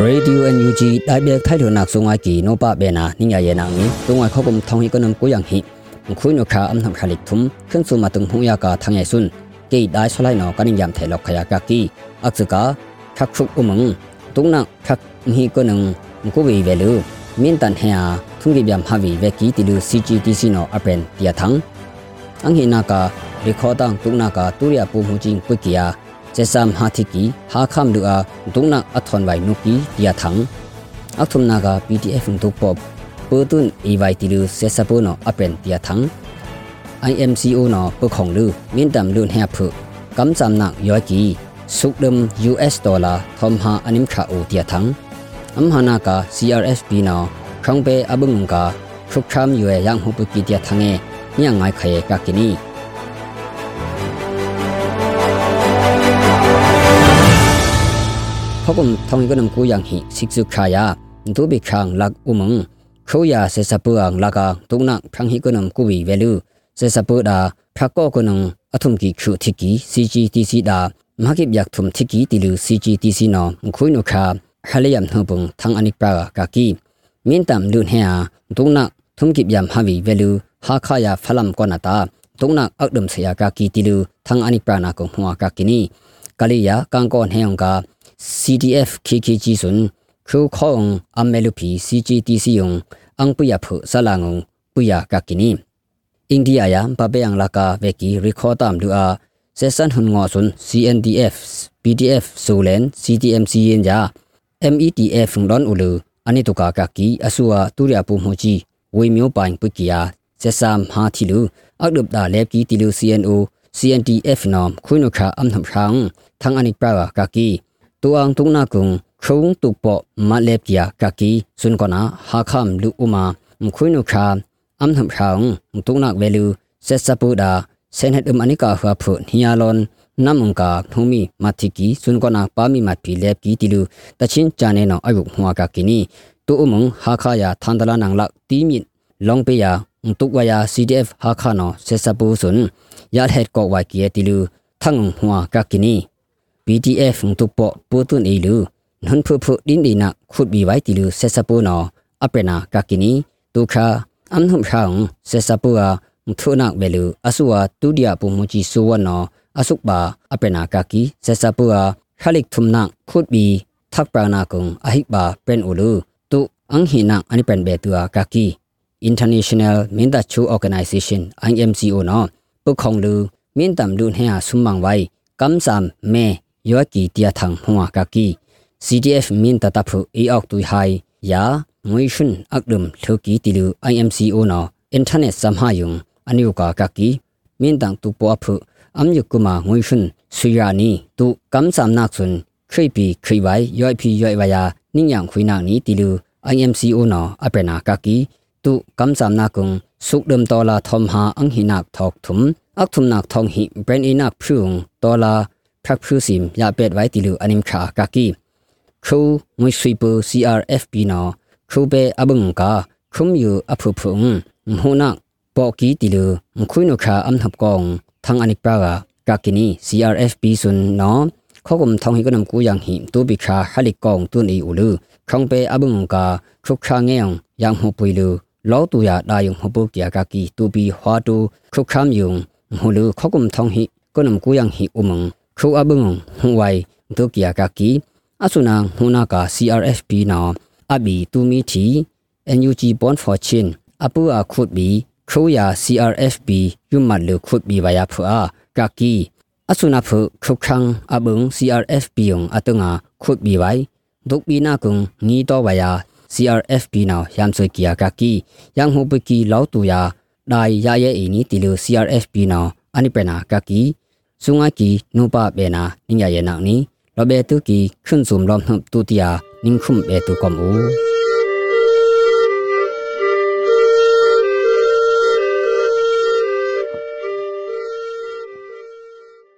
Radio NUG တိုင်ဘဲခိုင်ရနာကုံငါကီနောပဘေနာနိညာယေနာငီတုံဝါခောကုံထောင်ဟီကနမ်ကိုယန်ဟီခွိနုခာအမ်နမ်ခလိထုမ်ခန်စုမတုံဟူယာကာထငယ်ဆွန်းကေဒိုင်ဆလိုက်နောကနိယမ်ထေလောက်ခယာကာကီအက်စကာခက်ခုကုမငတုံနာခက်ဟီကနမ်ကိုဝေဝဲလူမင်းတန်ဟယာထုံဂိဗျမ်ဟာဝီဝဲကီတီလူ CGTC နောအပန်ပြာထန်းအင်ဟီနာကာရီခေါ်တန်တုံနာကာတူရယာပူမူချင်းကွိကီယာ thi ki ha kham lu a tungna athon wai nu ki tia thang athum na ga pdf tu pop pu tun e wai ti lu se sa pu no apen tia thang imco no pu khong lu min tam lu he phu kam cham na yo ki suk dum us dollar thom ha anim kha o tia thang am hana ka crsp no khang pe abung ka khuk kham yue yang hu pu ki tia thange nya ngai khaye ka kini ခုံထောင်းကနမ်ကိုယန်ဟိစိကစုခါယာဒုဘိခန်းလက်ဥမုံခိုယာဆေစပူအန်လကာတုနာခန်းဟိကနမ်ကူဝီဝဲလူဆေစပူဒါခါကောကနုံအထုံကီခုထိကီ CGTC ဒါမကိဗျက်ထုံထိကီတီလူ CGTC နော်ခွိနုခါဟလျမ်နှပုံသန်းအနိပရာကာကီမင်းတမ်လွန်ဟဲအာဒုနာထုံကိဗျမ်ဟာဝီဝဲလူဟာခါယာဖလမ်ကောနာတာဒုနာအောက်ဒမ်ဆယာကာကီတီလူသန်းအနိပရာနာကုံဟွာကာကီနီကလီယာကန်ကောဟဲယံကာ CDF KKG စွန်ခုခေါင်အမဲလူပီ CGTC ယုံအန်ပူယဖုဆလာငုံပူယကကိနီအိန္ဒိယယံပပေအန်လာကာဝေကီရီခေါ်တမ်လူအာစေဆန်ဟွန်ငေါစွန် CNDF PDF ဆိုလန် CTMC ယင်ဂျာ METF ဖုန်ဒွန်ဥလူအနိတုကာကကီအဆူအာတူရပူမှုကြီးဝေမျိုးပိုင်ပုကီယာစေဆမ်ဟာတီလူအောက်ဒပ်ဒါလက်ကီတီလူ CNO CNTF နမ်ခွိနုခါအမ်နှမ်ခန်းသံအနိပရာကကီ tuang tung na kung khung tu po ma le pia ka ki sun ko na ha kham lu uma mkhui nu kha am tham khaung tung na velu se sa pu da sen het um ani ka ha phu hiya lon nam um ka thumi ma thi ki sun ko na pa mi ma pi le ki ti lu ta chin cha ne no ayu hwa ka ki ni tu umung ha kha ya thandala nang lak ti mi long pe ya tu wa ya cdf ha kha no se sa pu sun ya het ko wa ki ti lu thang hwa ka ki ni PDF ငတုပေါပိုတုနေလူနွန်ဖုဖုဒင်းဒီနာခုတ်ဘီဝိုင်တီလူဆက်စပူနောအပရနာကကီနီဒုခာအမ်နုမ်ဆောင်ဆက်စပူအာမထုနာဝဲလူအဆူဝါတူဒီယာပုံမကြီးဆိုဝနောအဆုပါအပရနာကကီဆက်စပူအာခလိကထုမ်နာခုတ်ဘီသက်ပရနာကုံအဟိပါပရန်အိုလူတုအန်ဟီနာအနိပန်ဘေတူအာကကီ International Minda Chu Organization IMCO no ပုခုံလူမင်းတမ်လူနှဲဟာဆုမန်ဝိုင်ကမ်ဆမ်မဲ ตุคาอัมนุมชางเซซาปูอาทุนักเวลูอสุวาตุเดียปุมุจิสุวนออสุกบาอเปนากากิเซซาปูอาခလိကထုမနခုတ်ဘီသက်ပရနာကုံအဟိဘာပန်ဥလူတုအန်ဟိနအနိပန်ဘေတူအာကာကီ International Minda Chu Organization IMCO နော်ပုခုံလူမင်းတမ်လူဟဲဆုမန်ဝိုင်ကမ်ဆမ်မဲယောကီတီယာထန်ဟွာကကီ CDF min ta tapu e ok tu hai ya ngui shun akdum thoki tilu IMCO no internet samha yung aniu ka ka ki min dang tu po aphu am yu kuma ngui shun suya ni tu kam sam nak sun khri pi khri bai yoi phi yoi ba ya ning yang khui nak ni tilu IMCO no apena ka ki tu kam sam na kung suk dum to la thom ha ang hi nak thok thum ak thum nak thong hi brain inak phung to la พรักพูสิมยาเป็ดไว้ติลูอนิมขากากีครูมุสวีปู CRFP นอครูเปอบึงกาครุมอยู่อภุพุงมหูนักปอกีติลูมคุยนุขาอัมทับกองทางอนิปรากากากินี CRFP สุนนอข้อกมทองหิกนำกูยังหิตูบิคาฮัลิกองตุนอีอุลูครองเปอบึงกาครุกคาเงียงยังหูปุยลูလောတူရဒါယုံဟပုကရကကီတူဘီဟွာတူခုခမ်ယုံဟူလူခကုမ်ထောင်းဟိကနမ်ကူယန်ဟိဥမင ခူအဘငဟဝိုင်ဒုကီယာကကီအဆုနာဟူနာကာ CRFP နာအဘီတူမီတီ NUG Bond for Chin အပူအခုဘီခူယာ CRFP ယုမတ်လခုဘီဝါယာဖူအာကကီအဆုနာဖုခုခန်းအဘုံ CRFP ယုံအတငါခုဘီဝိုင်ဒုကဘီနာကုံငီတော့ဝါယာ CRFP နာယမ်ဆွေကီယာကကီယန်ဟိုပကီလောက်တူယာဒိုင်ရရဲ့အင်းနီတီလူ CRFP နာအနိပနာကကီ สุงอากีนูปาเบนานิงยาเยนักนี้เราเบตุกีขึ้นสุมลอมทุติยานิ่งคุมเบตุกอมอู